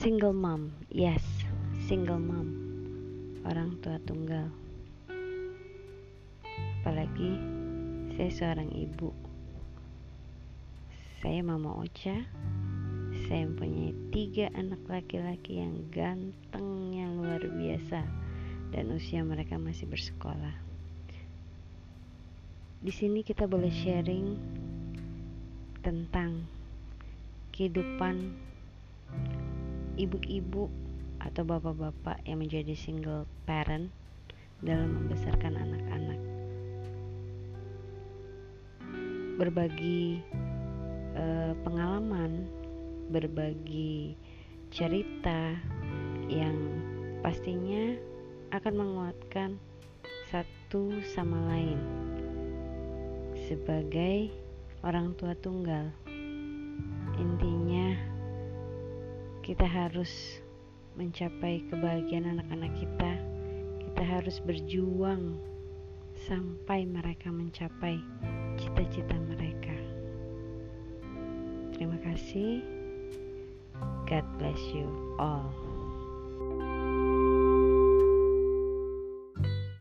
single mom yes single mom. Orang tua tunggal. Apalagi saya seorang ibu. Saya mama Ocha. Saya mempunyai tiga anak laki-laki yang gantengnya luar biasa. Dan usia mereka masih bersekolah. Di sini kita boleh sharing tentang kehidupan ibu-ibu atau bapak-bapak yang menjadi single parent dalam membesarkan anak-anak. Berbagi eh, pengalaman, berbagi cerita yang pastinya akan menguatkan satu sama lain sebagai orang tua tunggal. Intinya, kita harus mencapai kebahagiaan anak-anak kita. Kita harus berjuang sampai mereka mencapai cita-cita mereka. Terima kasih. God bless you all.